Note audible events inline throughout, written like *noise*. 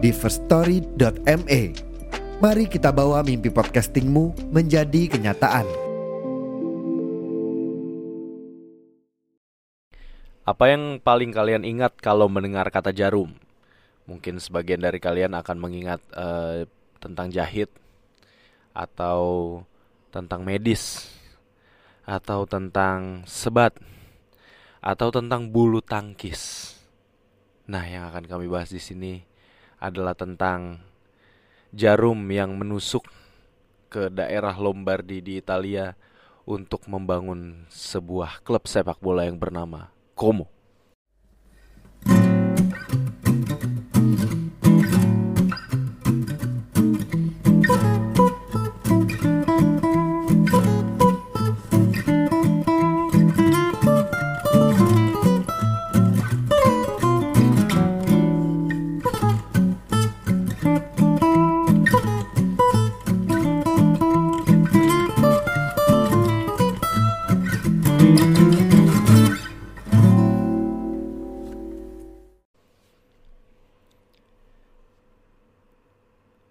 di firststory.me. Mari kita bawa mimpi podcastingmu menjadi kenyataan. Apa yang paling kalian ingat kalau mendengar kata jarum? Mungkin sebagian dari kalian akan mengingat eh, tentang jahit atau tentang medis atau tentang sebat atau tentang bulu tangkis. Nah, yang akan kami bahas di sini adalah tentang jarum yang menusuk ke daerah Lombardi di Italia untuk membangun sebuah klub sepak bola yang bernama Como.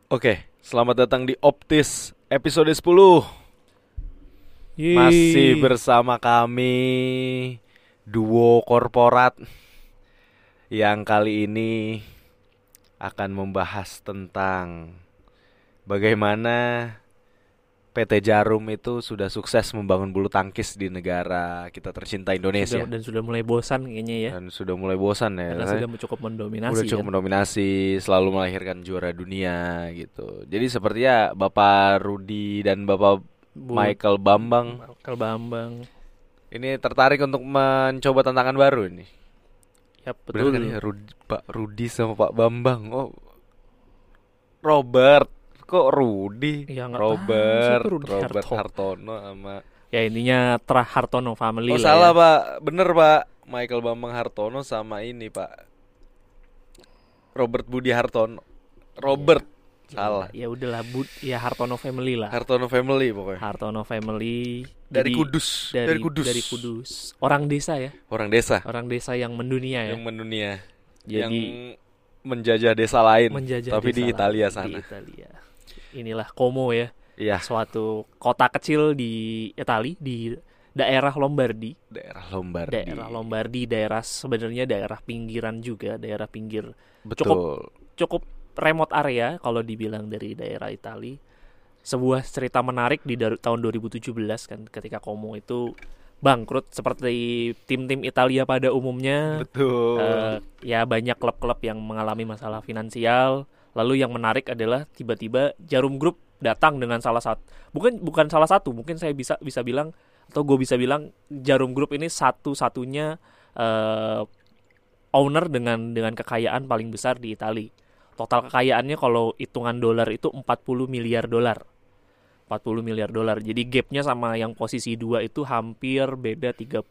Oke, selamat datang di Optis episode 10. Masih bersama kami duo korporat yang kali ini akan membahas tentang bagaimana PT Jarum itu sudah sukses membangun bulu tangkis di negara kita tercinta Indonesia Sudah- dan sudah mulai bosan kayaknya ya. dan sudah mulai bosan ya. Karena sudah cukup mendominasi. udah cukup kan. mendominasi, selalu melahirkan juara dunia gitu. Jadi sepertinya Bapak Rudi dan Bapak Bu- Michael Bambang Michael Bambang. ini tertarik untuk mencoba tantangan baru ini. Ya Benar betul. kan ya Rudi, Pak Rudi sama Pak Bambang. Oh. Robert kok Rudi? Ya, nggak tahu, Robert, siapa Rudi Robert Harto? Hartono sama Ya intinya Tra Hartono family Oh lah salah ya. Pak, bener Pak. Michael Bambang Hartono sama ini Pak. Robert Budi Hartono. Robert salah. Ya udahlah Bud ya Hartono family lah. Hartono family pokoknya. Hartono family Dari Jadi, Kudus, dari, dari Kudus. dari Kudus. Orang desa ya, Orang desa orang desa yang mendunia ya. yang mendunia, Jadi yang menjajah desa lain, menjajah tapi di desa Italia lain, sana. Di Italia. Inilah Como ya, Iya, suatu kota kecil di Itali di daerah Lombardi. daerah Lombardi. Daerah Lombardi, daerah sebenarnya daerah pinggiran juga, daerah pinggir Betul. cukup remote area kalau dibilang dari daerah Itali. Sebuah cerita menarik di tahun 2017 kan ketika Como itu bangkrut seperti tim-tim Italia pada umumnya. Betul. Eh, ya banyak klub-klub yang mengalami masalah finansial. Lalu yang menarik adalah tiba-tiba Jarum Group datang dengan salah satu bukan bukan salah satu mungkin saya bisa bisa bilang atau gue bisa bilang Jarum Group ini satu-satunya eh, owner dengan dengan kekayaan paling besar di Italia. Total kekayaannya kalau hitungan dolar itu 40 miliar dolar. 40 miliar dolar. Jadi gapnya sama yang posisi dua itu hampir beda 3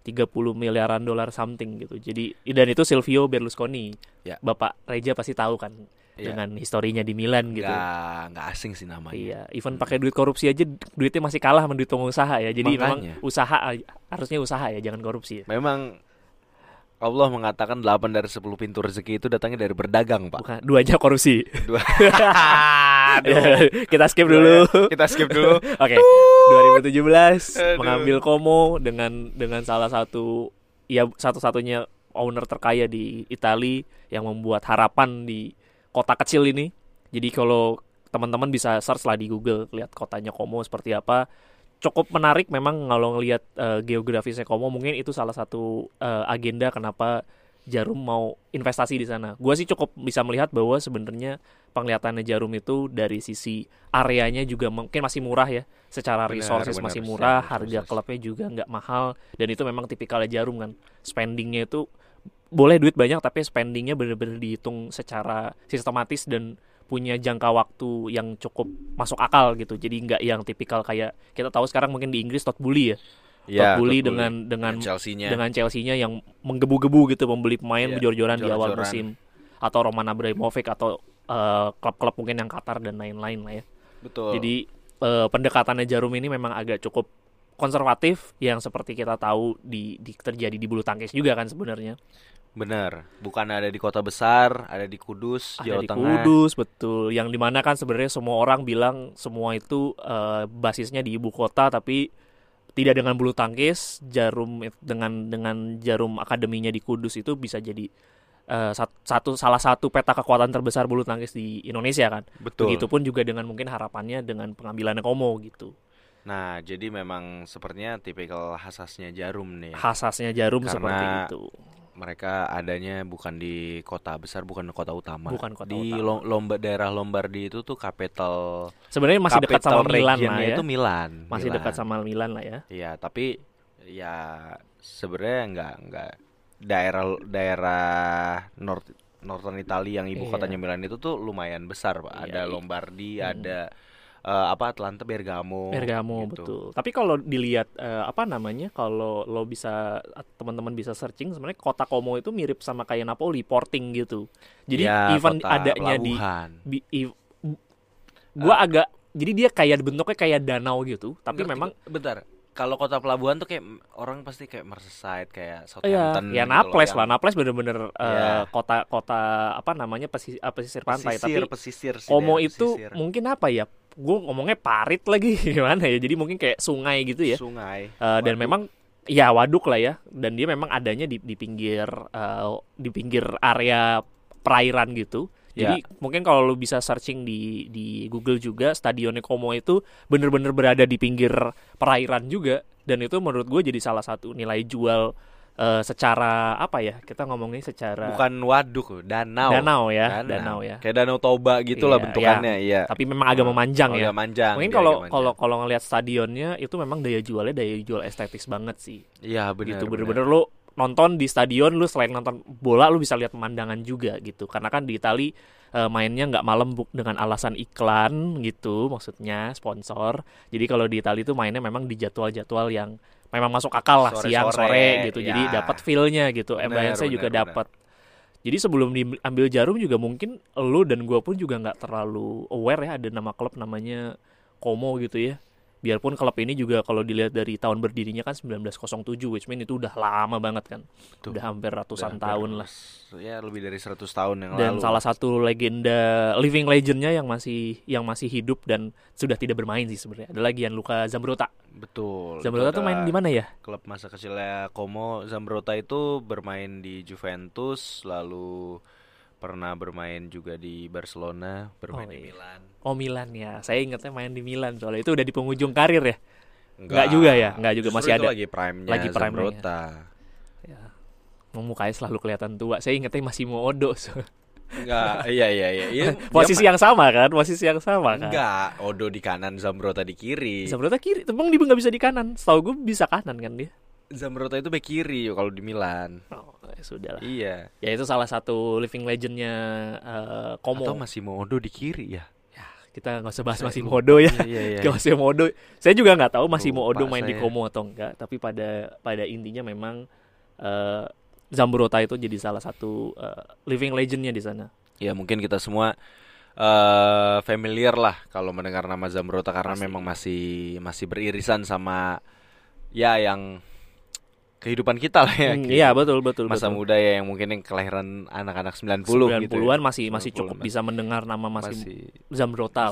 30 miliaran dolar something gitu. Jadi dan itu Silvio Berlusconi. Ya. Bapak Reja pasti tahu kan Iya. dengan historinya di Milan gitu. Nggak, nggak asing sih namanya. Iya, even pakai duit korupsi aja duitnya masih kalah sama duit pengusaha ya. Jadi memang Makanya. usaha harusnya usaha ya, jangan korupsi ya. Memang Allah mengatakan 8 dari 10 pintu rezeki itu datangnya dari berdagang, Pak. Bukan duanya korupsi. Dua. *laughs* Ya, Kita skip dulu. Kita skip dulu. Oke, 2017 Aduh. mengambil Como dengan dengan salah satu ya satu-satunya owner terkaya di Italia yang membuat harapan di kota kecil ini. Jadi kalau teman-teman bisa search lah di Google lihat kotanya Como seperti apa. Cukup menarik memang kalau ngelihat eh, geografisnya Como mungkin itu salah satu eh, agenda kenapa Jarum mau investasi di sana. Gua sih cukup bisa melihat bahwa sebenarnya penglihatannya Jarum itu dari sisi areanya juga mungkin masih murah ya. Secara Benar, resources benar, masih murah, resources. harga klubnya juga nggak mahal dan itu memang tipikalnya Jarum kan. Spendingnya itu boleh duit banyak tapi spendingnya bener-bener dihitung secara sistematis dan punya jangka waktu yang cukup masuk akal gitu. Jadi nggak yang tipikal kayak kita tahu sekarang mungkin di Inggris Todd Bully ya. Iya, Todd Bully dengan dengan Chelsea-nya. dengan Chelsea-nya yang menggebu-gebu gitu membeli pemain Iya, jor-joran di awal musim atau Roman Abramovich atau eh, klub-klub mungkin yang Qatar dan lain-lain lah ya. Betul. Jadi eh, pendekatannya Jarum ini memang agak cukup konservatif yang seperti kita tahu di, di terjadi di bulu tangkis juga kan sebenarnya. benar, bukan ada di kota besar, ada di Kudus, Ada Jawa di Tengah. Kudus betul. Yang di mana kan sebenarnya semua orang bilang semua itu eh, basisnya di ibu kota tapi tidak dengan bulu tangkis. Jarum dengan dengan Jarum akademinya di Kudus itu bisa jadi sat- satu salah satu peta kekuatan terbesar bulu tangkis di Indonesia kan. Betul. Begitupun juga dengan mungkin harapannya dengan pengambilan Komo gitu. Nah, jadi memang sepertinya tipikal khasasnya Jarum nih. Khasasnya Jarum Karena seperti itu. Mereka adanya bukan di kota besar, bukan di kota utama. Bukan kota di utama. Lo- lomba daerah Lombardi itu tuh capital Sebenarnya masih dekat sama Milan lah ya. itu Milan. Masih Milan. dekat sama Milan lah ya. Iya, tapi ya sebenarnya nggak nggak daerah daerah North Northern Italia yang ibu Iya. kotanya Milan itu tuh lumayan besar, Pak. Iya, Ada iya. Lombardi, Hmm. Eh, apa Atlanta, Bergamo. Bergamo gitu. betul. Tapi kalau dilihat eh, apa namanya, kalau lo bisa teman-teman bisa searching sebenarnya kota Como itu mirip sama kayak Napoli, porting gitu. Jadi Ya, even adanya di, pelabuhan. bi- i- gua agak jadi dia kayak bentuknya kayak danau gitu, tapi Ngerti memang bentar. Kalau kota pelabuhan tuh kayak orang pasti kayak Merseyside, kayak ya Southampton. ya gitu Naples lah. Naples bener-bener eh, Iya. kota-kota apa namanya pesisir, pesisir pantai, pesisir, tapi pesisir sih, Como daerah itu pesisir. mungkin apa ya? Gue ngomongnya parit lagi *laughs* gimana ya? Jadi mungkin kayak sungai gitu ya. sungai. Eh, dan Waduk. memang ya waduk lah ya dan dia memang adanya di di pinggir eh, di pinggir area perairan gitu jadi mungkin kalau lu bisa searching di di Google juga stadionnya Como itu bener-bener berada di pinggir perairan juga dan itu menurut gue jadi salah satu nilai jual eh, secara apa ya kita ngomongnya secara bukan waduk, danau. danau ya danau, ya. Kayak danau Toba gitu lah Iya, bentukannya, iya. tapi memang agak memanjang Oh, ya. agak manjang. mungkin dia kalau agak kalau kalau ngelihat stadionnya itu memang daya jualnya daya jual estetis banget sih. Iya benar. gitu bener-bener lu nonton di stadion lu selain nonton bola lu bisa lihat pemandangan juga gitu. Karena kan di Itali eh, mainnya nggak malam bu- dengan alasan iklan gitu maksudnya sponsor. Jadi kalau di Itali tuh mainnya memang di jadwal-jadwal yang memang masuk akal lah siang Sore-sore, sore gitu. jadi ya. dapat feelnya gitu. Ambience juga dapat. jadi sebelum diambil jarum juga mungkin lu dan gua pun juga nggak terlalu aware ya ada nama klub namanya Como gitu ya biarpun klub ini juga kalau dilihat dari tahun berdirinya kan 1907 which mean itu udah lama banget kan. Tuh, udah hampir ratusan Udah tahun hampir lah. Ya lebih dari 100 tahun yang dan lalu. salah satu legenda living legendnya yang masih yang masih hidup dan sudah tidak bermain sih sebenarnya. Adalah Gianluca Zambrotta Betul. Zambrotta itu tuh main di mana ya? Klub masa kecilnya Como. Zambrotta itu bermain di Juventus, lalu pernah bermain juga di Barcelona, bermain Oh, di iya. Milan. oh Milan ya saya ingatnya main di Milan soalnya itu udah di penghujung karir ya Enggak juga ya? Enggak juga, Justru masih ada. lagi prime-nya Lagi prime-nya. Zambrotta. ya mukanya selalu kelihatan tua saya ingatnya masih Odo *laughs* Enggak, iya iya iya. Iya, *laughs* posisi yang sama kan posisi yang sama ma- kan Enggak, Odo di kanan, Zambrotta di kiri. Zambrotta kiri emang dia nggak bisa di kanan setahu gue bisa kanan kan dia Zambrotta itu bek kiri kalau di Milan. oh ya sudah lah Iya. ya itu salah satu living legendnya eh, Como Atau masih Odo di kiri ya? kita nggak usah bahas masih. Modo ya Iya iya. Kalau Masih Modo saya juga nggak tahu masih Lupa Odo main di saya. Como atau enggak tapi pada pada intinya memang eh, Zambrotta itu jadi salah satu eh, living legendnya di sana Ya mungkin kita semua eh familiar lah kalau mendengar nama Zambrotta karena Pasti. memang masih masih beririsan sama ya yang kehidupan kita lah ya. Hmm, kehidupan iya betul betul masa betul. muda ya yang mungkin yang kelahiran anak-anak 90 gitu. 90-an ya. masih masih 90-an cukup masih- bisa mendengar nama masih, masih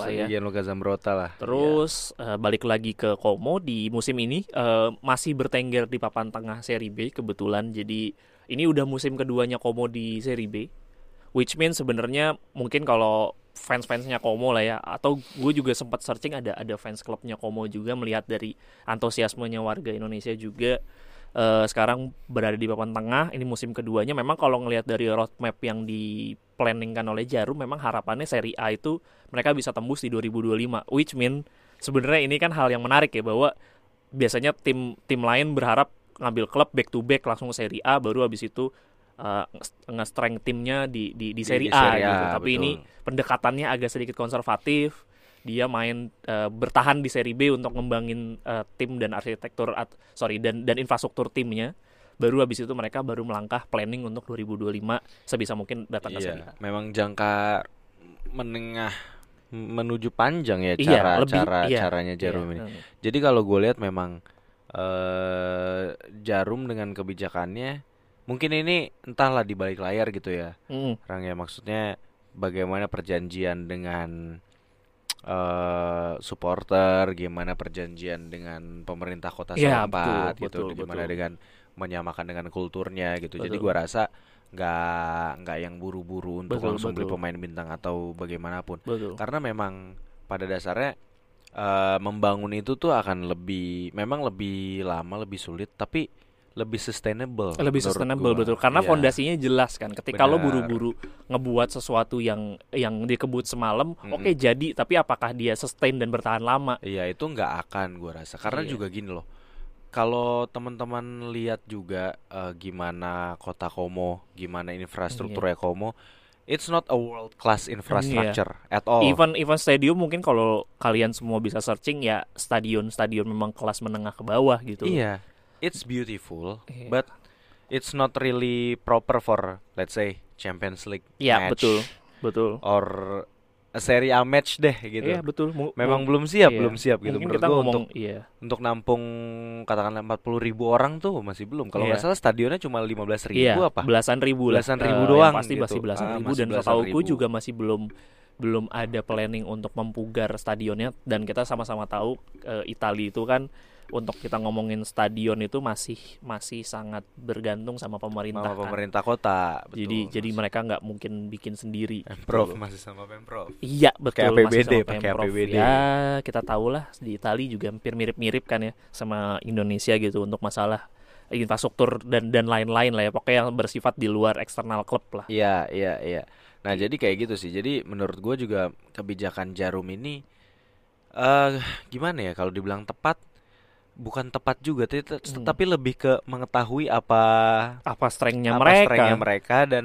lah ya. Gianluca Zambrotta lah. Terus eh, balik lagi ke Como di musim ini eh, masih bertengger di papan tengah Serie B kebetulan. Jadi ini udah musim keduanya Como di Serie B. Which means sebenarnya mungkin kalau fans-fansnya Como lah ya atau gue juga sempat searching ada ada fans klubnya Como juga melihat dari antusiasmenya warga Indonesia juga eh, sekarang berada di papan tengah ini musim keduanya memang kalau ngelihat dari roadmap yang di planningkan oleh Jarum memang harapannya Serie A itu mereka bisa tembus di 2025 which mean sebenarnya ini kan hal yang menarik ya bahwa biasanya tim tim lain berharap ngambil klub back to back langsung Serie A baru habis itu uh, nge-strength timnya di di di Di- Serie di A Serie A, gitu. Tapi betul. ini pendekatannya agak sedikit konservatif. Dia main uh, bertahan di Serie B untuk ngembangin uh, tim dan arsitektur at- sorry dan dan infrastruktur timnya. Baru habis itu mereka baru melangkah planning untuk 2025 sebisa mungkin datang ke A. Iya, memang jangka menengah menuju panjang ya Iya, cara lebih- cara iya, caranya Jarum Iya, ini. hmm. Jadi kalau gue lihat memang eh Jarum dengan kebijakannya mungkin ini entahlah di balik layar gitu ya. Mm, Rang ya maksudnya bagaimana perjanjian dengan eh supporter, gimana perjanjian dengan pemerintah kota setempat betul, gitu, betul, gimana betul. dengan menyamakan dengan kulturnya gitu. Jadi Betul. gua rasa nggak nggak yang buru-buru untuk Betul, langsung beli betul. pemain bintang atau bagaimanapun. betul. Karena memang pada dasarnya eh, membangun itu tuh akan lebih memang lebih lama, lebih sulit tapi lebih sustainable. lebih sustainable gua. betul karena Iya. fondasinya jelas kan ketika lo Benar. buru-buru ngebuat sesuatu yang yang dikebut semalam Mm-mm. oke jadi tapi apakah dia sustain dan bertahan lama Iya itu nggak akan gua rasa karena Iya. juga gini loh. Kalau teman-teman lihat juga eh, gimana kota Como, gimana infrastrukturnya Como, it's not a world class infrastructure at all. even even stadium mungkin kalau kalian semua bisa searching ya stadion stadion memang kelas menengah ke bawah gitu Iya, it's beautiful, Iya. but it's not really proper for let's say Champions League Iya, match betul betul or a Serie A match deh gitu. Iya betul Mu- Memang belum siap, iya. belum siap gitu mungkin menurut kita gua ngomong untuk iya untuk nampung katakanlah 40 ribu orang tuh masih belum. Kalau nggak Iya. salah stadionnya cuma 15 ribu iya apa? belasan ribu lah. Belasan ribu yang doang pasti gitu. masih belasan Ah, ribu masih dan ribu. juga masih belum belum ada planning untuk mempugar stadionnya dan kita sama-sama tahu eh, Italia itu kan untuk kita ngomongin stadion itu masih masih sangat bergantung sama pemerintah Sama kan. pemerintah kota. betul. jadi jadi mereka nggak mungkin bikin sendiri Pemprov gitu. masih sama Pemprov. Iya betul Kayak masih APBD, sama pakai Pemprov. APBD. Ya kita tahu lah di Italia juga hampir mirip-mirip kan ya sama Indonesia gitu untuk masalah infrastruktur dan dan lain-lain lah ya pokoknya yang bersifat di luar eksternal klub lah. Iya, iya, iya. Nah, jadi kayak gitu sih. Jadi menurut gue juga kebijakan Jarum ini eh gimana ya kalau dibilang tepat bukan tepat juga tapi, Hmm. tapi lebih ke mengetahui apa Apa strengthnya apa mereka? strengthnya mereka dan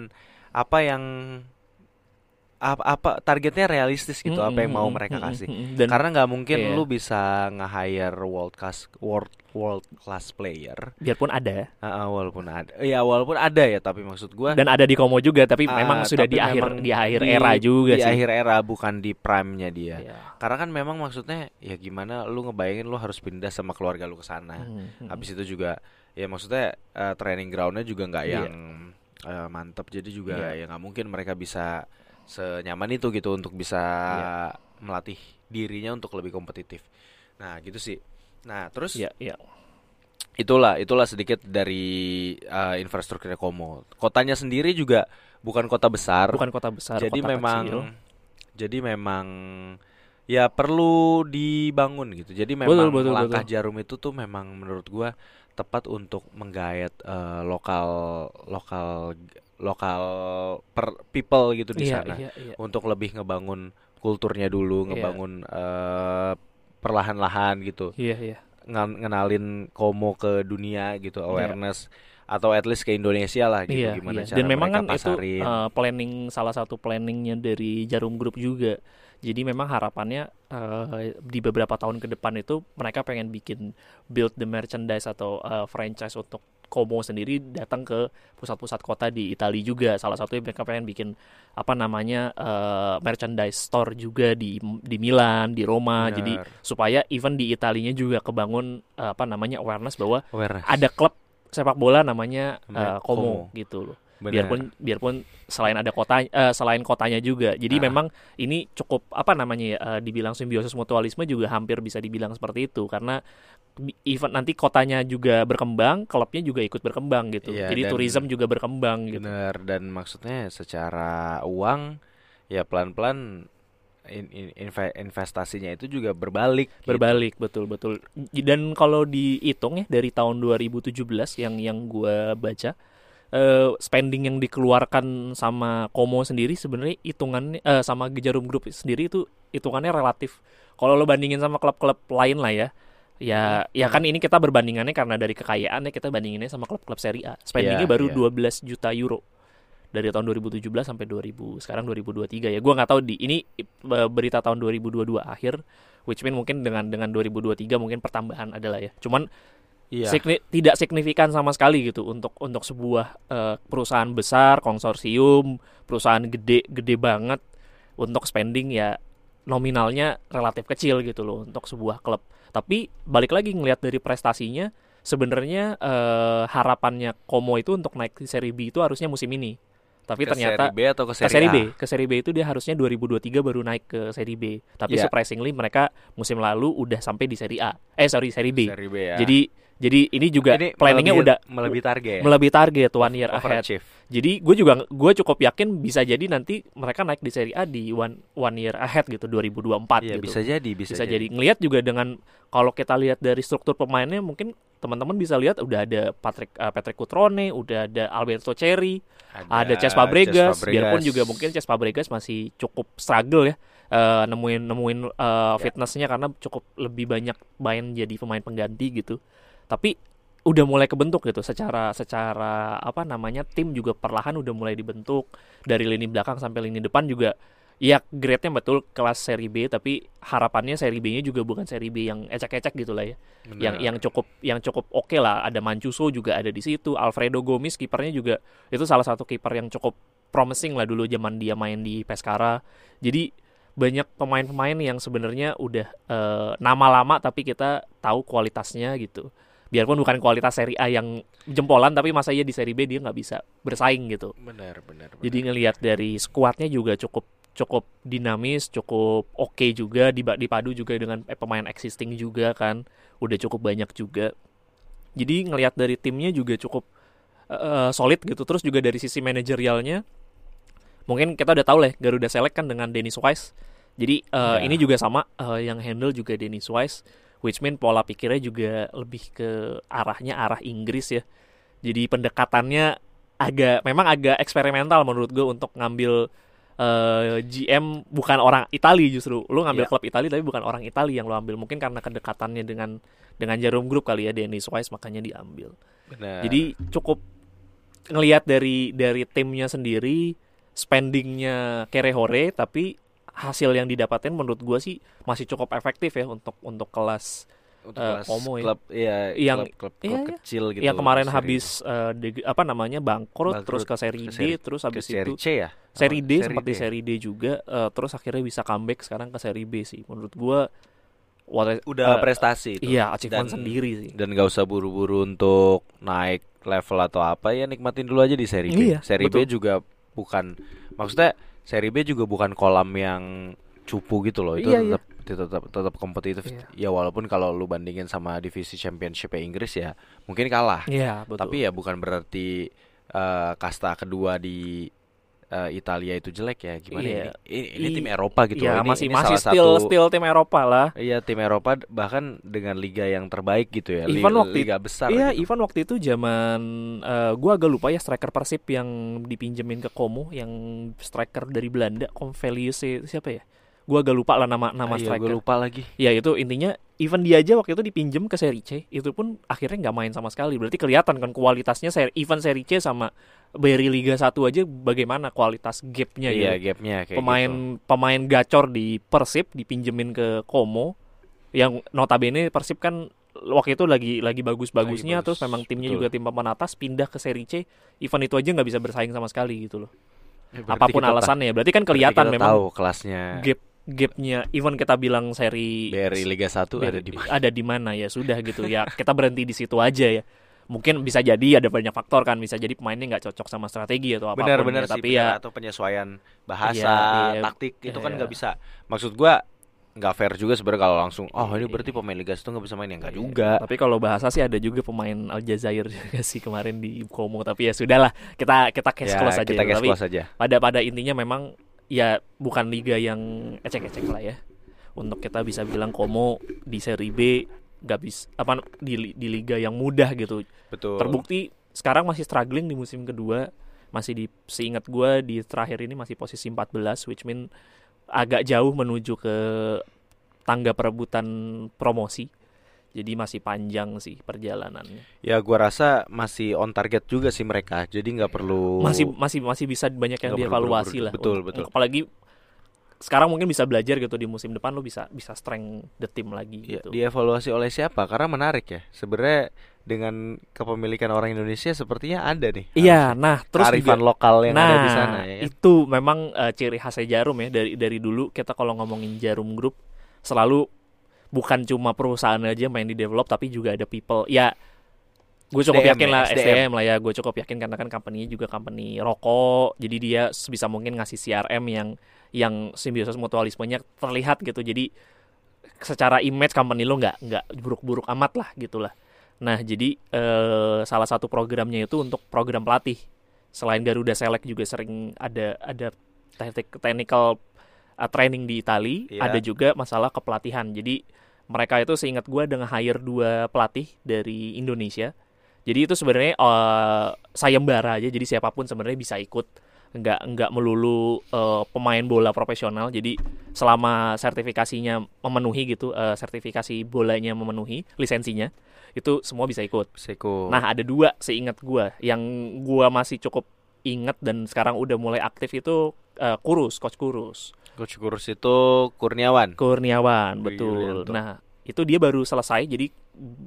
apa yang apa, apa targetnya realistis gitu apa yang mau mereka kasih mm-mm. Dan karena nggak mungkin iya. lu bisa nge-hire world class world world class player biarpun ada ah, walaupun ada ya walaupun ada ya tapi maksud gua dan ada di Como juga tapi ah, memang sudah tapi di akhir di akhir di- era juga di sih. akhir era bukan di prime-nya dia Iya. karena kan memang maksudnya ya gimana lu ngebayangin lu harus pindah sama keluarga lu ke sana Hmm, hmm. habis itu juga ya maksudnya eh, training groundnya juga nggak Iya. yang eh, mantep jadi juga Iya. ya nggak mungkin mereka bisa senyaman itu gitu untuk bisa Iya. melatih dirinya untuk lebih kompetitif nah gitu sih nah terus Iya, iya. itulah itulah sedikit dari eh, infrastrukturnya Como kotanya sendiri juga bukan kota besar Bukan kota besar, jadi kota memang kecil. jadi memang ya perlu dibangun gitu jadi memang Betul, betul, langkah betul. jarum itu tuh memang menurut gua tepat untuk menggayat eh, lokal lokal lokal per people gitu di Iya, sana iya, iya. untuk lebih ngebangun kulturnya dulu Iya. ngebangun eh, perlahan-lahan gitu Iya, iya. ngan- ngenalin Como ke dunia gitu awareness atau at least ke Indonesia lah gitu Iya, gimana iya. cara Dan memang kan itu pasarin. uh, planning salah satu planningnya dari Jarum Group juga. Jadi memang harapannya uh, di beberapa tahun ke depan itu mereka pengen bikin build the merchandise atau uh, franchise untuk Como sendiri datang ke pusat-pusat kota di Italia juga. Salah satunya mereka pengen bikin apa namanya uh, merchandise store juga di di Milan, di Roma. Benar. Jadi supaya even di Italinya juga kebangun uh, apa namanya awareness bahwa awareness ada klub sepak bola namanya Namanya uh, Como, Como. gitu loh. Benar. Biarpun biarpun selain ada kota eh, selain kotanya juga. Jadi Ah. memang ini cukup apa namanya ya eh, dibilang simbiosis mutualisme juga hampir bisa dibilang seperti itu karena bi- even nanti kotanya juga berkembang, klubnya juga ikut berkembang gitu. Iya, Jadi tourism juga berkembang gitu. Bener dan maksudnya secara uang ya pelan-pelan in- in- inve- investasinya itu juga berbalik. gitu. Berbalik betul betul. Dan kalau dihitung ya dari tahun 2017 yang yang gua baca eh, spending yang dikeluarkan sama Como sendiri sebenarnya hitungannya eh, sama Jarum Group sendiri itu hitungannya relatif. Kalau lo bandingin sama klub-klub lain lah ya, Ya, ya kan ini kita berbandingannya karena dari kekayaan ya kita bandinginnya sama klub-klub Serie A. Spendingnya Iya, baru iya. 12 juta euro dari tahun 2017 sampai 2000 sekarang 2023 ya. Gua nggak tahu di ini eh, berita tahun 2022 akhir, which mean mungkin dengan dengan 2023 mungkin pertambahan adalah ya. Cuman Iya. signi- tidak signifikan sama sekali gitu untuk untuk sebuah eh, perusahaan besar, konsorsium, perusahaan gede gede banget untuk spending ya nominalnya relatif kecil gitu loh untuk sebuah klub. Tapi balik lagi ngelihat dari prestasinya sebenarnya eh, harapannya Como itu untuk naik di Serie B itu harusnya musim ini. Tapi Ke ternyata Serie B atau ke ke Serie, Serie A? B, ke Serie B itu dia harusnya 2023 baru naik ke Serie B. Tapi Iya. surprisingly mereka musim lalu udah sampai di Serie A. Eh sorry Serie B. Serie B ya. Jadi jadi ini juga Ini planningnya melebihi- udah melebihi target. melebihi target one year ahead. Jadi gue juga gue cukup yakin bisa jadi nanti mereka naik di Serie A di one one year ahead gitu 2024 Iya, gitu. bisa jadi, bisa, Bisa jadi ngelihat juga dengan kalau kita lihat dari struktur pemainnya mungkin teman-teman bisa lihat udah ada Patrick eh, Patrick Cutrone, udah ada Alberto Cherry, ada Cesc Fabregas, biarpun juga mungkin Cesc Fabregas masih cukup struggle ya eh, nemuin nemuin eh, fitnessnya karena cukup lebih banyak main jadi pemain pengganti gitu. Tapi udah mulai kebentuk gitu secara secara apa namanya tim juga perlahan udah mulai dibentuk. Dari lini belakang sampai lini depan juga ya grade-nya betul kelas seri B tapi harapannya seri B-nya juga bukan seri B yang ecek-ecek gitu lah ya. Yang yang cukup yang cukup oke lah. Ada Mancuso juga ada di situ. Alfredo Gomis kipernya juga itu salah satu kiper yang cukup promising lah dulu zaman dia main di Pescara. Jadi banyak pemain-pemain yang sebenarnya udah eh, nama lama tapi kita tahu kualitasnya gitu. Biarpun bukan kualitas seri A yang jempolan tapi masa iya di seri B dia nggak bisa bersaing gitu. Benar, benar, benar. jadi ngelihat dari skuadnya juga cukup cukup dinamis, cukup oke juga diba- dipadu juga dengan eh, pemain existing juga kan, udah cukup banyak juga. Jadi ngelihat dari timnya juga cukup eh, solid gitu. Terus juga dari sisi manajerialnya, mungkin kita udah tahu lah ya, Garuda Select kan dengan Dennis Wise. Jadi eh, Ya. ini juga sama eh, yang handle juga Dennis Wise, which mean pola pikirnya juga lebih ke arahnya arah Inggris ya. Jadi pendekatannya agak memang agak eksperimental menurut gue untuk ngambil eh, GM bukan orang Italia justru. Lu ngambil Iya. klub Italia tapi bukan orang Italia yang lu ambil. Mungkin karena kedekatannya dengan dengan Jarum Group kali ya Dennis Wise makanya diambil. Benar. Jadi cukup ngelihat dari dari timnya sendiri spendingnya Kerehore tapi hasil yang didapatkan menurut gua sih masih cukup efektif ya untuk untuk kelas untuk ya. klub iya, Yang- klub, klub, iya, klub iya. kecil gitu. yang kemarin Seri- habis eh, deg- apa namanya bangkrut, Bangkrut, terus ke seri ke D seri- terus ke habis seri itu C ya. seri Oh, D sempat di seri D juga eh, terus akhirnya bisa comeback sekarang ke seri B sih menurut gua what- Udah eh, prestasi itu. iya achievement Dan- sendiri sih Dan gak usah buru-buru untuk naik level atau apa ya nikmatin dulu aja di seri B. Iya, seri B betul. juga bukan maksudnya seri B juga bukan kolam yang cupu gitu loh. Itu Iya, iya. tetap tetap tetap kompetitif. Iya. Ya walaupun kalau lu bandingin sama divisi championship Inggris ya mungkin kalah. Iya betul Tapi ya bukan berarti eh, kasta kedua di eh, Italia itu jelek ya. Gimana Iya. ya? Ini, ini I- tim Eropa gitu ya loh. Ini, masih ini masih still satu still tim Eropa lah Iya tim Eropa bahkan dengan liga yang terbaik gitu ya. Waktu liga besar. Iya, gitu. even waktu itu zaman eh, gua agak lupa ya striker Persib yang dipinjemin ke Como yang striker dari Belanda, Convelius siapa ya? Gua agak lupa lah nama nama Ah, iya, striker. gue lupa lagi. Ya itu intinya even dia aja waktu itu dipinjem ke Serie C, itu pun akhirnya nggak main sama sekali. Berarti kelihatan kan kualitasnya seri, even Serie C sama Beri Liga 1 aja bagaimana kualitas gapnya Iya, gitu. gapnya kayak Pemain gitu. pemain gacor di Persib dipinjemin ke Como yang notabene Persib kan waktu itu lagi lagi bagus-bagusnya bagus, terus memang timnya betul. juga tim papan atas pindah ke Serie C, event itu aja nggak bisa bersaing sama sekali gitu loh. Ya, berarti Apa pun ta- alasannya, berarti kan berarti kelihatan kita memang tahu kelasnya gap gapnya even kita bilang seri BRI Liga 1 ada di mana. ada di mana ya sudah gitu ya kita berhenti di situ aja ya mungkin bisa jadi ada banyak faktor kan bisa jadi pemainnya nggak cocok sama strategi atau apa pun Benar-benar ya, sih, tapi benar. ya atau penyesuaian bahasa, Iya, iya. taktik itu kan Iya. nggak bisa. Maksud gua nggak fair juga sebenarnya kalau langsung oh ini berarti pemain Liga 1 nggak bisa main ya nggak Iya. juga. tapi kalau bahasa sih ada juga pemain Aljazair juga sih kemarin di Como tapi ya sudahlah kita kita case Ya, close aja kita ya. case tapi close aja. pada pada intinya memang ya bukan liga yang ecek-ecek lah ya. Untuk kita bisa bilang Como di seri B nggak bisa apa di di liga yang mudah gitu. Betul. terbukti sekarang masih struggling di musim kedua. Masih di seingat gue di terakhir ini masih posisi 14 which mean agak jauh menuju ke tangga perebutan promosi Jadi masih panjang sih perjalanannya. Ya gua rasa masih on target juga sih mereka. Jadi nggak perlu Masih masih masih bisa banyak yang perlu dievaluasi lah. Betul, Untuk- betul. Apalagi sekarang mungkin bisa belajar gitu di musim depan lo bisa bisa strength the team lagi Ya, gitu. dievaluasi oleh siapa? Karena menarik ya. Sebenarnya dengan kepemilikan orang Indonesia sepertinya ada nih. Iya, nah terus kearifan juga lokal yang nah, ada di sana ya kan? itu memang eh, ciri khasnya Jarum ya dari dari dulu kita kalau ngomongin Jarum Group selalu bukan cuma perusahaan aja main di develop tapi juga ada people. Ya gue cukup SDM yakin ya, lah SDM. SDM lah ya, gue cukup yakin karena kan company juga company rokok. Jadi dia sebisa mungkin ngasih CRM yang yang simbiosis mutualismenya terlihat gitu. Jadi secara image company lo nggak nggak buruk-buruk amat lah gitulah. Nah jadi eh, salah satu programnya itu untuk program pelatih. Selain Garuda Select juga sering ada ada teknik technical uh, training di Itali, Iya. ada juga masalah kepelatihan. Jadi mereka itu seingat gue dengan hire dua pelatih dari Indonesia. Jadi itu sebenarnya eh, sayembara aja. Jadi siapa pun sebenarnya bisa ikut. Nggak nggak melulu eh, pemain bola profesional. Jadi selama sertifikasinya memenuhi gitu, eh, sertifikasi bolanya memenuhi lisensinya, itu semua bisa ikut. Seko. Nah, ada dua seingat gua yang gua masih cukup ingat dan sekarang udah mulai aktif itu eh, Kurus, coach Kurus. Coach Kurus itu Kurniawan. Kurniawan, betul. Yulianto. Nah, itu dia baru selesai. Jadi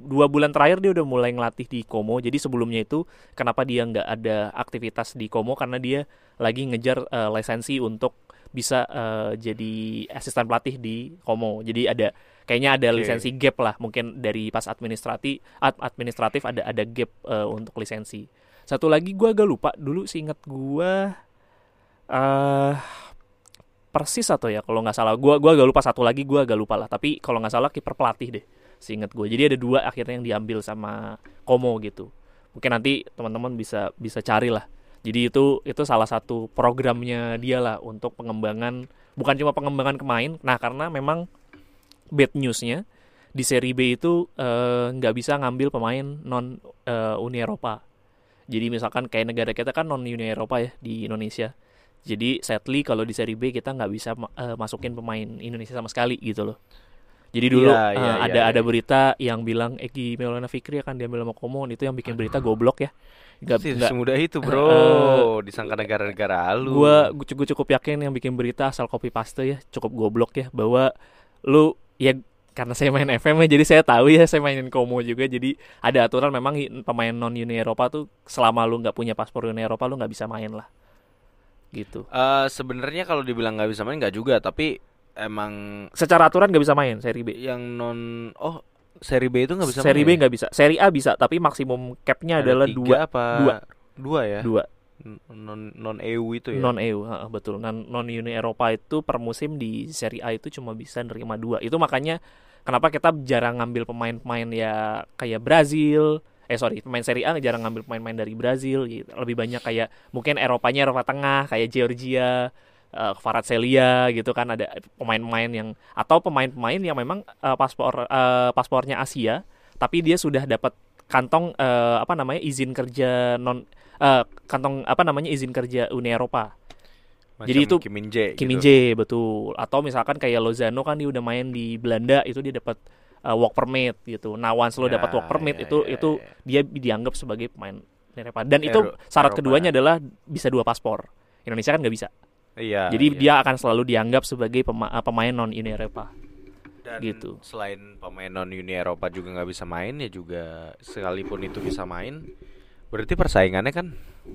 dua bulan terakhir dia udah mulai ngelatih di Komo. Jadi sebelumnya itu kenapa dia nggak ada aktivitas di Komo karena dia lagi ngejar eh, lisensi untuk bisa eh, jadi asisten pelatih di Komo. Jadi ada kayaknya ada Oke. lisensi gap lah. Mungkin dari pas administratif ad- administratif ada ada gap eh, untuk lisensi. Satu lagi gua agak lupa. Dulu seingat gua eh persis atau ya kalau nggak salah. Gua gua agak lupa. Satu lagi gua agak lupa lah. Tapi kalau nggak salah kiper pelatih deh seingat gue jadi ada dua akhirnya yang diambil sama Komo gitu. Mungkin nanti teman-teman bisa bisa cari lah. Jadi itu itu salah satu programnya dia lah untuk pengembangan bukan cuma pengembangan pemain. Nah karena memang bad newsnya di seri B itu eh, nggak bisa ngambil pemain non eh, Uni Eropa jadi misalkan kayak negara kita kan non Uni Eropa ya di Indonesia jadi sadly kalau di seri B kita nggak bisa eh, masukin pemain Indonesia sama sekali gitu loh. Jadi dulu Iya, eh, iya, ada iya, ada iya. berita yang bilang Egi Maulana Fikri akan diambil sama Komon itu yang bikin berita goblok ya. Gak, Sih, nggak- semudah itu, Bro. Eh, Disangka negara-negara halu. gua gua gue cukup yakin yang bikin berita asal copy paste ya cukup goblok ya bahwa lu ya karena saya main FM ya jadi saya tahu ya saya mainin Komo juga jadi ada aturan memang pemain non Uni Eropa tuh selama lu nggak punya paspor Uni Eropa lu nggak bisa main lah. Gitu. Eh, sebenarnya kalau dibilang nggak bisa main nggak juga, tapi emang secara aturan nggak bisa main seri B. yang non oh seri B itu nggak bisa seri B main ya? nggak bisa. Seri A bisa tapi maksimum capnya Ada adalah dua. apa dua. dua ya? Dua non non EU itu ya? Non EU betul. Non non Uni Eropa itu per musim di seri A itu cuma bisa nerima dua. Itu makanya kenapa kita jarang ngambil pemain-pemain ya kayak Brazil eh sorry pemain seri A jarang ngambil pemain-pemain dari Brazil gitu. Lebih banyak kayak mungkin Eropanya Eropa Tengah kayak Georgia eh Celia gitu kan. Ada pemain-pemain yang atau pemain-pemain yang memang eh, paspor eh, paspornya Asia tapi dia sudah dapat kantong eh, apa namanya izin kerja non eh, kantong apa namanya izin kerja Uni Eropa Macam jadi itu Kim Min Jae Kim Min gitu. Jae betul atau misalkan kayak Lozano kan dia udah main di Belanda itu dia dapat uh, work permit gitu nah once lo Ya, dapat work permit ya, itu ya, itu ya. dia dianggap sebagai pemain Uni Eropa dan itu Ero- syarat Eropa. keduanya adalah bisa dua paspor Indonesia kan nggak bisa Iya. jadi iya. dia akan selalu dianggap sebagai pema- uh, pemain non Uni Eropa Dan gitu. Selain pemain non Uni Eropa juga nggak bisa main ya juga sekalipun itu bisa main, berarti persaingannya kan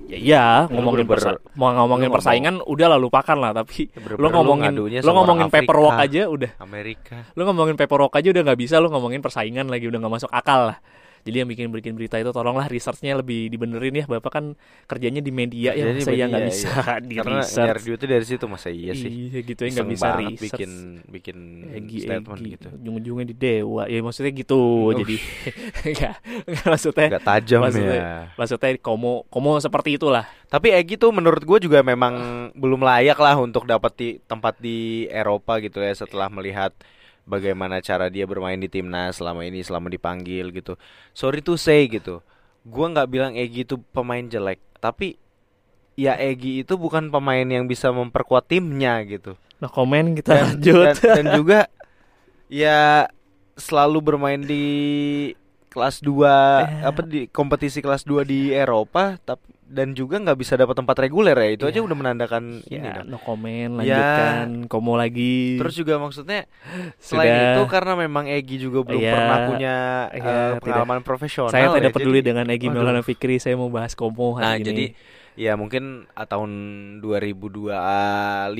ya iya Lu ngomongin bener-bener- persa- mau ngomongin lu ngomong- persaingan udah lah lupakan lah tapi bener-bener lo ngomongin lo sama ngomongin Afrika, paperwork aja udah Amerika. lu ngomongin paperwork aja udah nggak bisa lu ngomongin persaingan lagi udah nggak masuk akal lah jadi yang bikin bikin berita itu tolonglah researchnya lebih dibenerin ya bapak kan kerjanya di media ya Kerjanya di masa ya nggak media, bisa *laughs* di Karena nyari research duitnya dari situ masa iya sih. iya gitu ya nggak bisa research bikin bikin Egi, statement Egi. gitu. ujung-ujungnya di dewa ya maksudnya gitu Uff. jadi *laughs* nggak nggak maksudnya Gak tajam maksudnya- ya. maksudnya komo komo seperti itulah Tapi Egi tuh menurut gue juga memang belum layak lah untuk dapat di tempat di Eropa gitu ya setelah melihat bagaimana cara dia bermain di timnas selama ini selama dipanggil gitu. Sorry to say gitu. Gua nggak bilang Egi itu pemain jelek, tapi ya Egi itu bukan pemain yang bisa memperkuat timnya gitu. nah komen kita Dan, lanjut dan, dan juga ya selalu bermain di kelas 2 Ya. apa di kompetisi kelas 2 di Eropa tapi dan juga nggak bisa dapat tempat reguler ya itu Ya. aja udah menandakan ini Ya, dong. no comment, Ya. lanjutkan. Komo lagi. Terus juga maksudnya selain Sudah. itu karena memang Egi juga belum Iya. pernah punya Iya, eh, tidak. pengalaman profesional. saya tidak ya, peduli jadi- dengan Egy Waduh. Maulana Fikri, saya mau bahas Komo Nah, hari ini. jadi ya mungkin ah, tahun 2025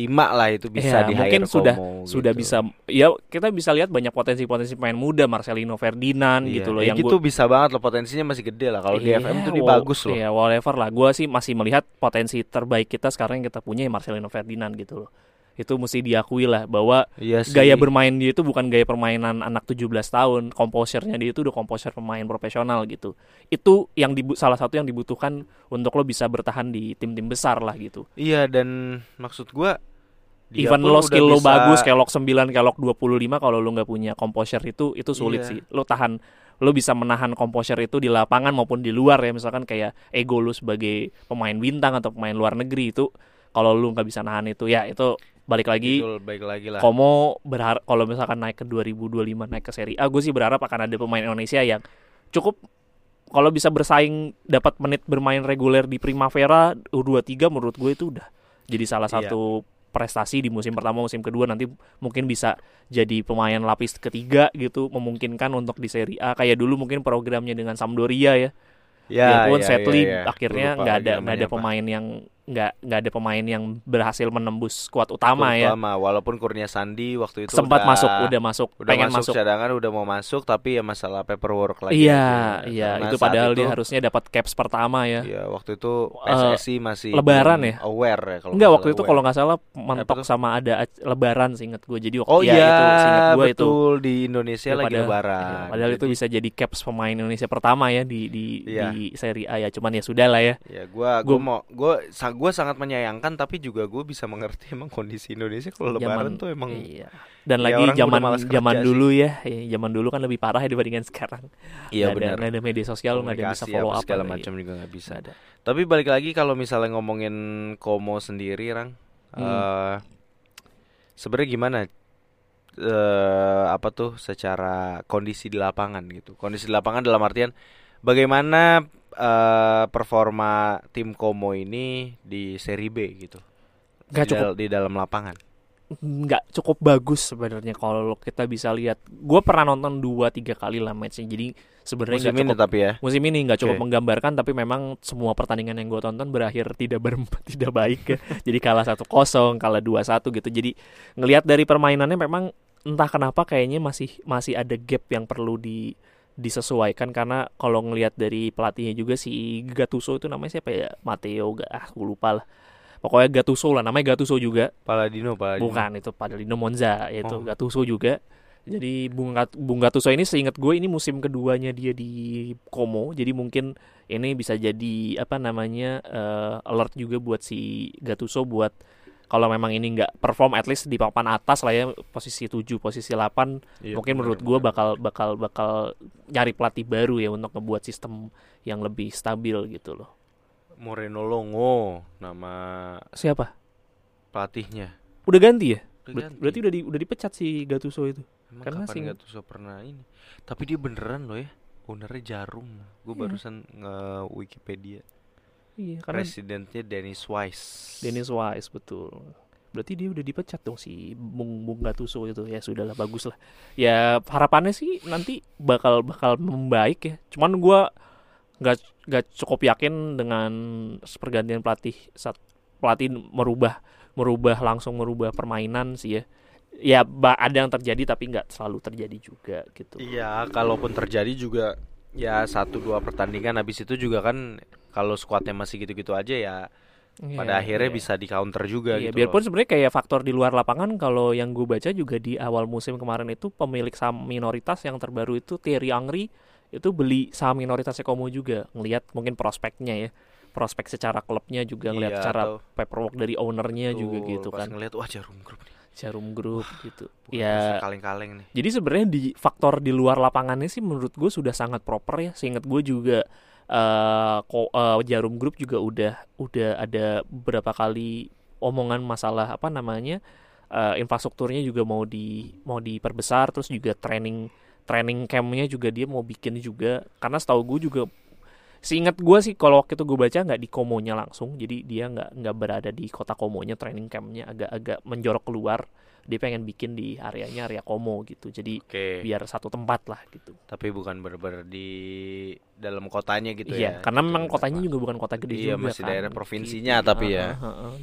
lah itu bisa Ya, di mungkin sudah Como, sudah gitu. bisa ya kita bisa lihat banyak potensi-potensi pemain muda Marcelino Ferdinand Iya, gitu loh Egy yang tuh gua- bisa banget loh potensinya masih gede lah kalau di Iya, FM tuh dia wa- bagus loh. Iya, whatever lah. Gua sih masih melihat potensi terbaik kita sekarang yang kita punya ya Marcelino Ferdinand gitu loh. Itu mesti diakui lah bahwa Iya sih. gaya bermain dia itu bukan gaya permainan anak 17 tahun. Komposernya dia itu udah komposer pemain profesional gitu. Itu yang dibu- salah satu yang dibutuhkan untuk lo bisa bertahan di tim-tim besar lah gitu. Iya dan maksud gua dia Even lo skill lo bisa- bagus kelok 9, kelok 25 kalau lo nggak punya komposer itu itu sulit Iya. sih. Lo tahan lo bisa menahan komposer itu di lapangan maupun di luar ya misalkan kayak ego lo sebagai pemain bintang atau pemain luar negeri itu kalau lu nggak bisa nahan itu ya itu balik lagi Betul, baik lagi lah. Komo berharap kalau misalkan naik ke 2025 naik ke Serie A gue sih berharap akan ada pemain Indonesia yang cukup kalau bisa bersaing dapat menit bermain reguler di Primavera U23 menurut gue itu udah jadi salah Iya. satu prestasi di musim pertama musim kedua nanti mungkin bisa jadi pemain lapis ketiga gitu memungkinkan untuk di Serie A kayak dulu mungkin programnya dengan Sampdoria ya ya, ya, sadly ya, ya. akhirnya Gua lupa nggak ada nggak ada apa. pemain yang nggak nggak ada pemain yang berhasil menembus skuad utama ya. Terutama, walaupun Kurnia Sandi waktu itu sempat udah, masuk udah masuk udah pengen masuk, masuk. cadangan udah mau masuk tapi ya masalah paperwork lagi iya iya Karena itu padahal itu, dia harusnya dapat caps pertama ya. Iya, waktu itu Eh, PSSI masih Lebaran ya? aware ya kalau enggak nggak waktu itu kalau nggak salah mentok sama ada lebaran seingat gue jadi waktu Oh ya, iya, itu gue itu betul di Indonesia Ya, lagi padahal- lebaran. iya, padahal itu Jadi, bisa jadi caps pemain Indonesia pertama ya di di Iya. di Serie A ya cuman ya sudah lah ya. Ya, gua Gua- gua mau sa- gua sangat menyayangkan tapi juga gua bisa mengerti emang kondisi Indonesia kalau lebaran tuh emang iya dan ya, lagi zaman zaman sih. dulu ya ya, zaman dulu kan lebih parah ya dibandingkan sekarang iya benar. ada media sosial nggak ada bisa follow apa up segala iya. macam juga nggak bisa. Ada. Tapi balik lagi kalau misalnya ngomongin Komo sendiri, Rang, Hmm. eh sebenarnya gimana? eh apa tuh secara kondisi di lapangan gitu. Kondisi di lapangan dalam artian bagaimana eh performa tim Komo ini di Serie B gitu. Nggak di, cukup. dal- di dalam lapangan. nggak cukup bagus sebenarnya kalau kita bisa lihat gue pernah nonton dua tiga kali lah matchnya jadi sebenarnya Musim ini cukup tapi ya. musim ini nggak cukup Oke. menggambarkan tapi memang semua pertandingan yang gue tonton berakhir tidak ber *laughs* tidak baik ya. jadi kalah satu kosong kalah dua satu gitu jadi ngelihat dari permainannya memang entah kenapa kayaknya masih masih ada gap yang perlu di disesuaikan karena kalau ngelihat dari pelatihnya juga si Gattuso itu namanya siapa ya Matteo Ga- ah gue lupa lah pokoknya Gattuso lah namanya Gattuso juga Paladino, Paladino. Bukan itu Padalino Monza yaitu Oh. Gattuso juga. Jadi Bung, Bung Gattuso ini seingat gue ini musim keduanya dia di Como. Jadi mungkin ini bisa jadi apa namanya eh, alert juga buat si Gattuso buat kalau memang ini nggak perform at least di papan atas lah ya posisi 7 posisi 8 Iya, mungkin benar, menurut gue bakal bakal bakal nyari pelatih baru ya untuk ngebuat sistem yang lebih stabil gitu loh. Moreno Longo nama Siapa? pelatihnya. Udah ganti ya? Udah ganti. berarti udah di, udah dipecat si Gattuso itu. Emang karena kapan sing- Gattuso pernah ini? Tapi dia beneran loh ya. Ownernya Jarum. Gue Iya. barusan nge Wikipedia. Iya, karena Presidennya Dennis Wise. Dennis Wise betul. Berarti dia udah dipecat dong si Bung Bung Gattuso itu ya sudahlah bagus lah. Ya harapannya sih nanti bakal bakal membaik ya. Cuman gua nggak nggak cukup yakin dengan pergantian pelatih saat pelatih merubah merubah langsung merubah permainan sih ya. Ya ada yang terjadi tapi nggak selalu terjadi juga gitu. Iya, kalaupun terjadi juga ya satu dua pertandingan habis itu juga kan kalau skuadnya masih gitu-gitu aja ya pada Iya, akhirnya iya. bisa di counter juga Iya, gitu. biarpun sebenarnya kayak faktor di luar lapangan kalau yang gue baca juga di awal musim kemarin itu pemilik saham minoritas yang terbaru itu Thierry Angri itu beli saham minoritasnya Como juga ngelihat mungkin prospeknya ya prospek secara klubnya juga ngelihat Iya, cara atau- paperwork dari ownernya juga Tuh, gitu kan ngeliat wah Jarum Group nih. Jarum Group gitu Bukan ya kaleng-kaleng nih. jadi sebenarnya di faktor di luar lapangannya sih menurut gue sudah sangat proper ya. Seingat gue juga ko- eh, Jarum Group juga udah udah ada beberapa kali omongan masalah apa namanya eh, infrastrukturnya juga mau di mau diperbesar terus juga training training campnya juga dia mau bikin juga. Karena setahu gue juga seingat gue sih kalau waktu itu gue baca nggak di komonya langsung jadi dia nggak nggak berada di kota komonya training campnya agak-agak menjorok keluar dia pengen bikin di areanya area komo gitu jadi Oke. biar satu tempat lah gitu Tapi bukan bener-bener di dalam kotanya gitu iya ya. karena Gitu, memang bener, kotanya Pak. juga bukan kota gede Iya, juga masih kan, daerah gitu. provinsinya tapi ya.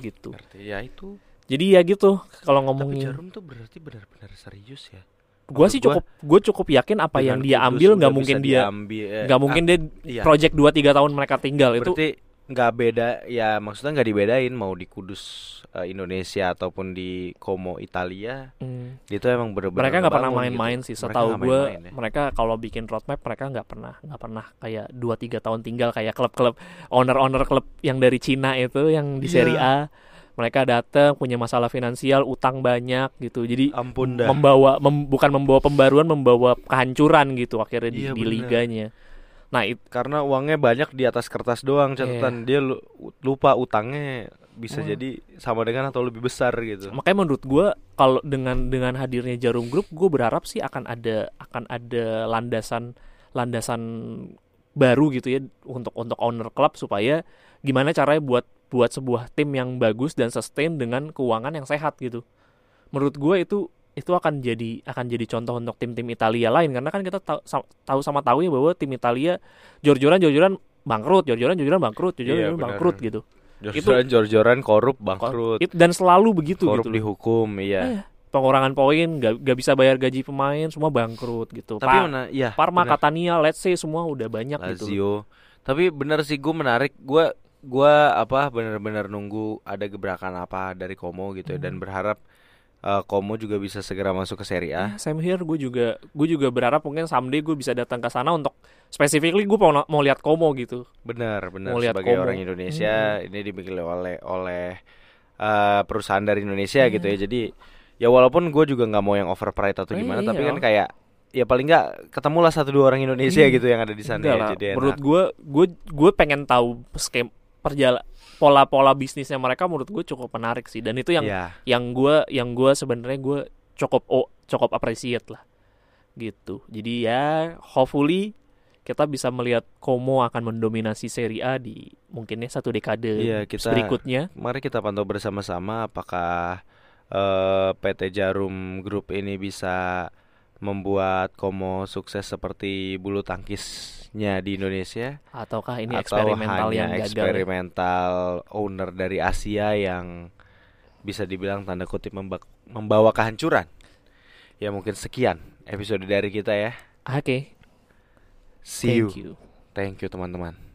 Gitu Ngerti ya itu. jadi ya gitu kalau Tapi ngomongin Jarum tuh berarti benar-benar serius ya. Gue sih cukup gue cukup yakin apa yang dia ambil udah nggak mungkin dia eh, nggak mungkin dia iya. project 2 3 tahun mereka tinggal itu Berarti nggak beda ya maksudnya nggak dibedain mau di Kudus eh, Indonesia ataupun di Como Italia Hmm. itu emang bener-bener mereka nggak pernah ngebangun main-main gitu. sih setahu gue ya. mereka kalau bikin roadmap mereka nggak pernah nggak pernah kayak 2 3 tahun tinggal kayak klub-klub owner-owner klub yang dari Cina itu yang di Iya. Serie A mereka datang punya masalah finansial utang banyak gitu. Jadi ampun dah. membawa mem- bukan membawa pembaruan membawa kehancuran gitu akhirnya di, Iya, di liganya. Nah it, karena uangnya banyak di atas kertas doang catatan. Dia lu- lupa utangnya bisa Wah. jadi sama dengan atau lebih besar gitu. Makanya menurut gue kalau dengan dengan hadirnya Jarum Group gue berharap sih akan ada akan ada landasan landasan baru gitu ya untuk untuk owner klub supaya gimana caranya buat buat sebuah tim yang bagus dan sustain dengan keuangan yang sehat gitu. Menurut gue itu itu akan jadi akan jadi contoh untuk tim-tim Italia lain. Karena kan kita tahu sa- tahu sama tahu ya bahwa tim Italia jor-joran jor-joran bangkrut jor-joran jor-joran bangkrut jor-joran Iya, benar. bangkrut gitu. Jor-joran jor-joran korup bangkrut. It- dan selalu begitu korup gitu loh. dihukum iya. Eh, pengurangan poin gak, gak bisa bayar gaji pemain semua bangkrut gitu. Tapi Pa- mana ya Parma benar. Catania let's say semua udah banyak gitu Lazio. tapi bener sih gue menarik. Gue gua apa bener-bener nunggu ada gebrakan apa dari Como gitu ya dan Hmm. berharap eh, Como juga bisa segera masuk ke Serie A Ya, same here gue juga gue juga berharap mungkin someday gue bisa datang ke sana untuk specifically gue mau mau lihat Como gitu benar benar Mau lihat sebagai Como. orang Indonesia ini dibikin oleh oleh eh, perusahaan dari Indonesia Iya. gitu ya jadi ya walaupun gue juga nggak mau yang overpriced atau Eh, gimana tapi iya. kan kayak ya paling nggak ketemulah satu dua orang Indonesia Hmm. gitu yang ada di sana ya, lah, jadi menurut enak. gue gue gue pengen tahu skema perjala pola-pola bisnisnya mereka menurut gue cukup menarik sih. Dan itu yang ya yang gue yang gue sebenarnya gue cukup oh, cukup appreciate lah. Gitu. Jadi ya hopefully kita bisa melihat Como akan mendominasi Serie A di mungkinnya satu dekade Iya, kita- berikutnya. Mari kita pantau bersama-sama apakah eh, PT Jarum Group ini bisa membuat Como sukses seperti bulu tangkisnya di Indonesia ataukah ini atau eksperimental hanya yang gagal ya? eksperimental owner dari Asia yang bisa dibilang tanda kutip memba- membawa kehancuran. Ya mungkin sekian episode dari kita ya. oke See you. thank you Thank you teman-teman.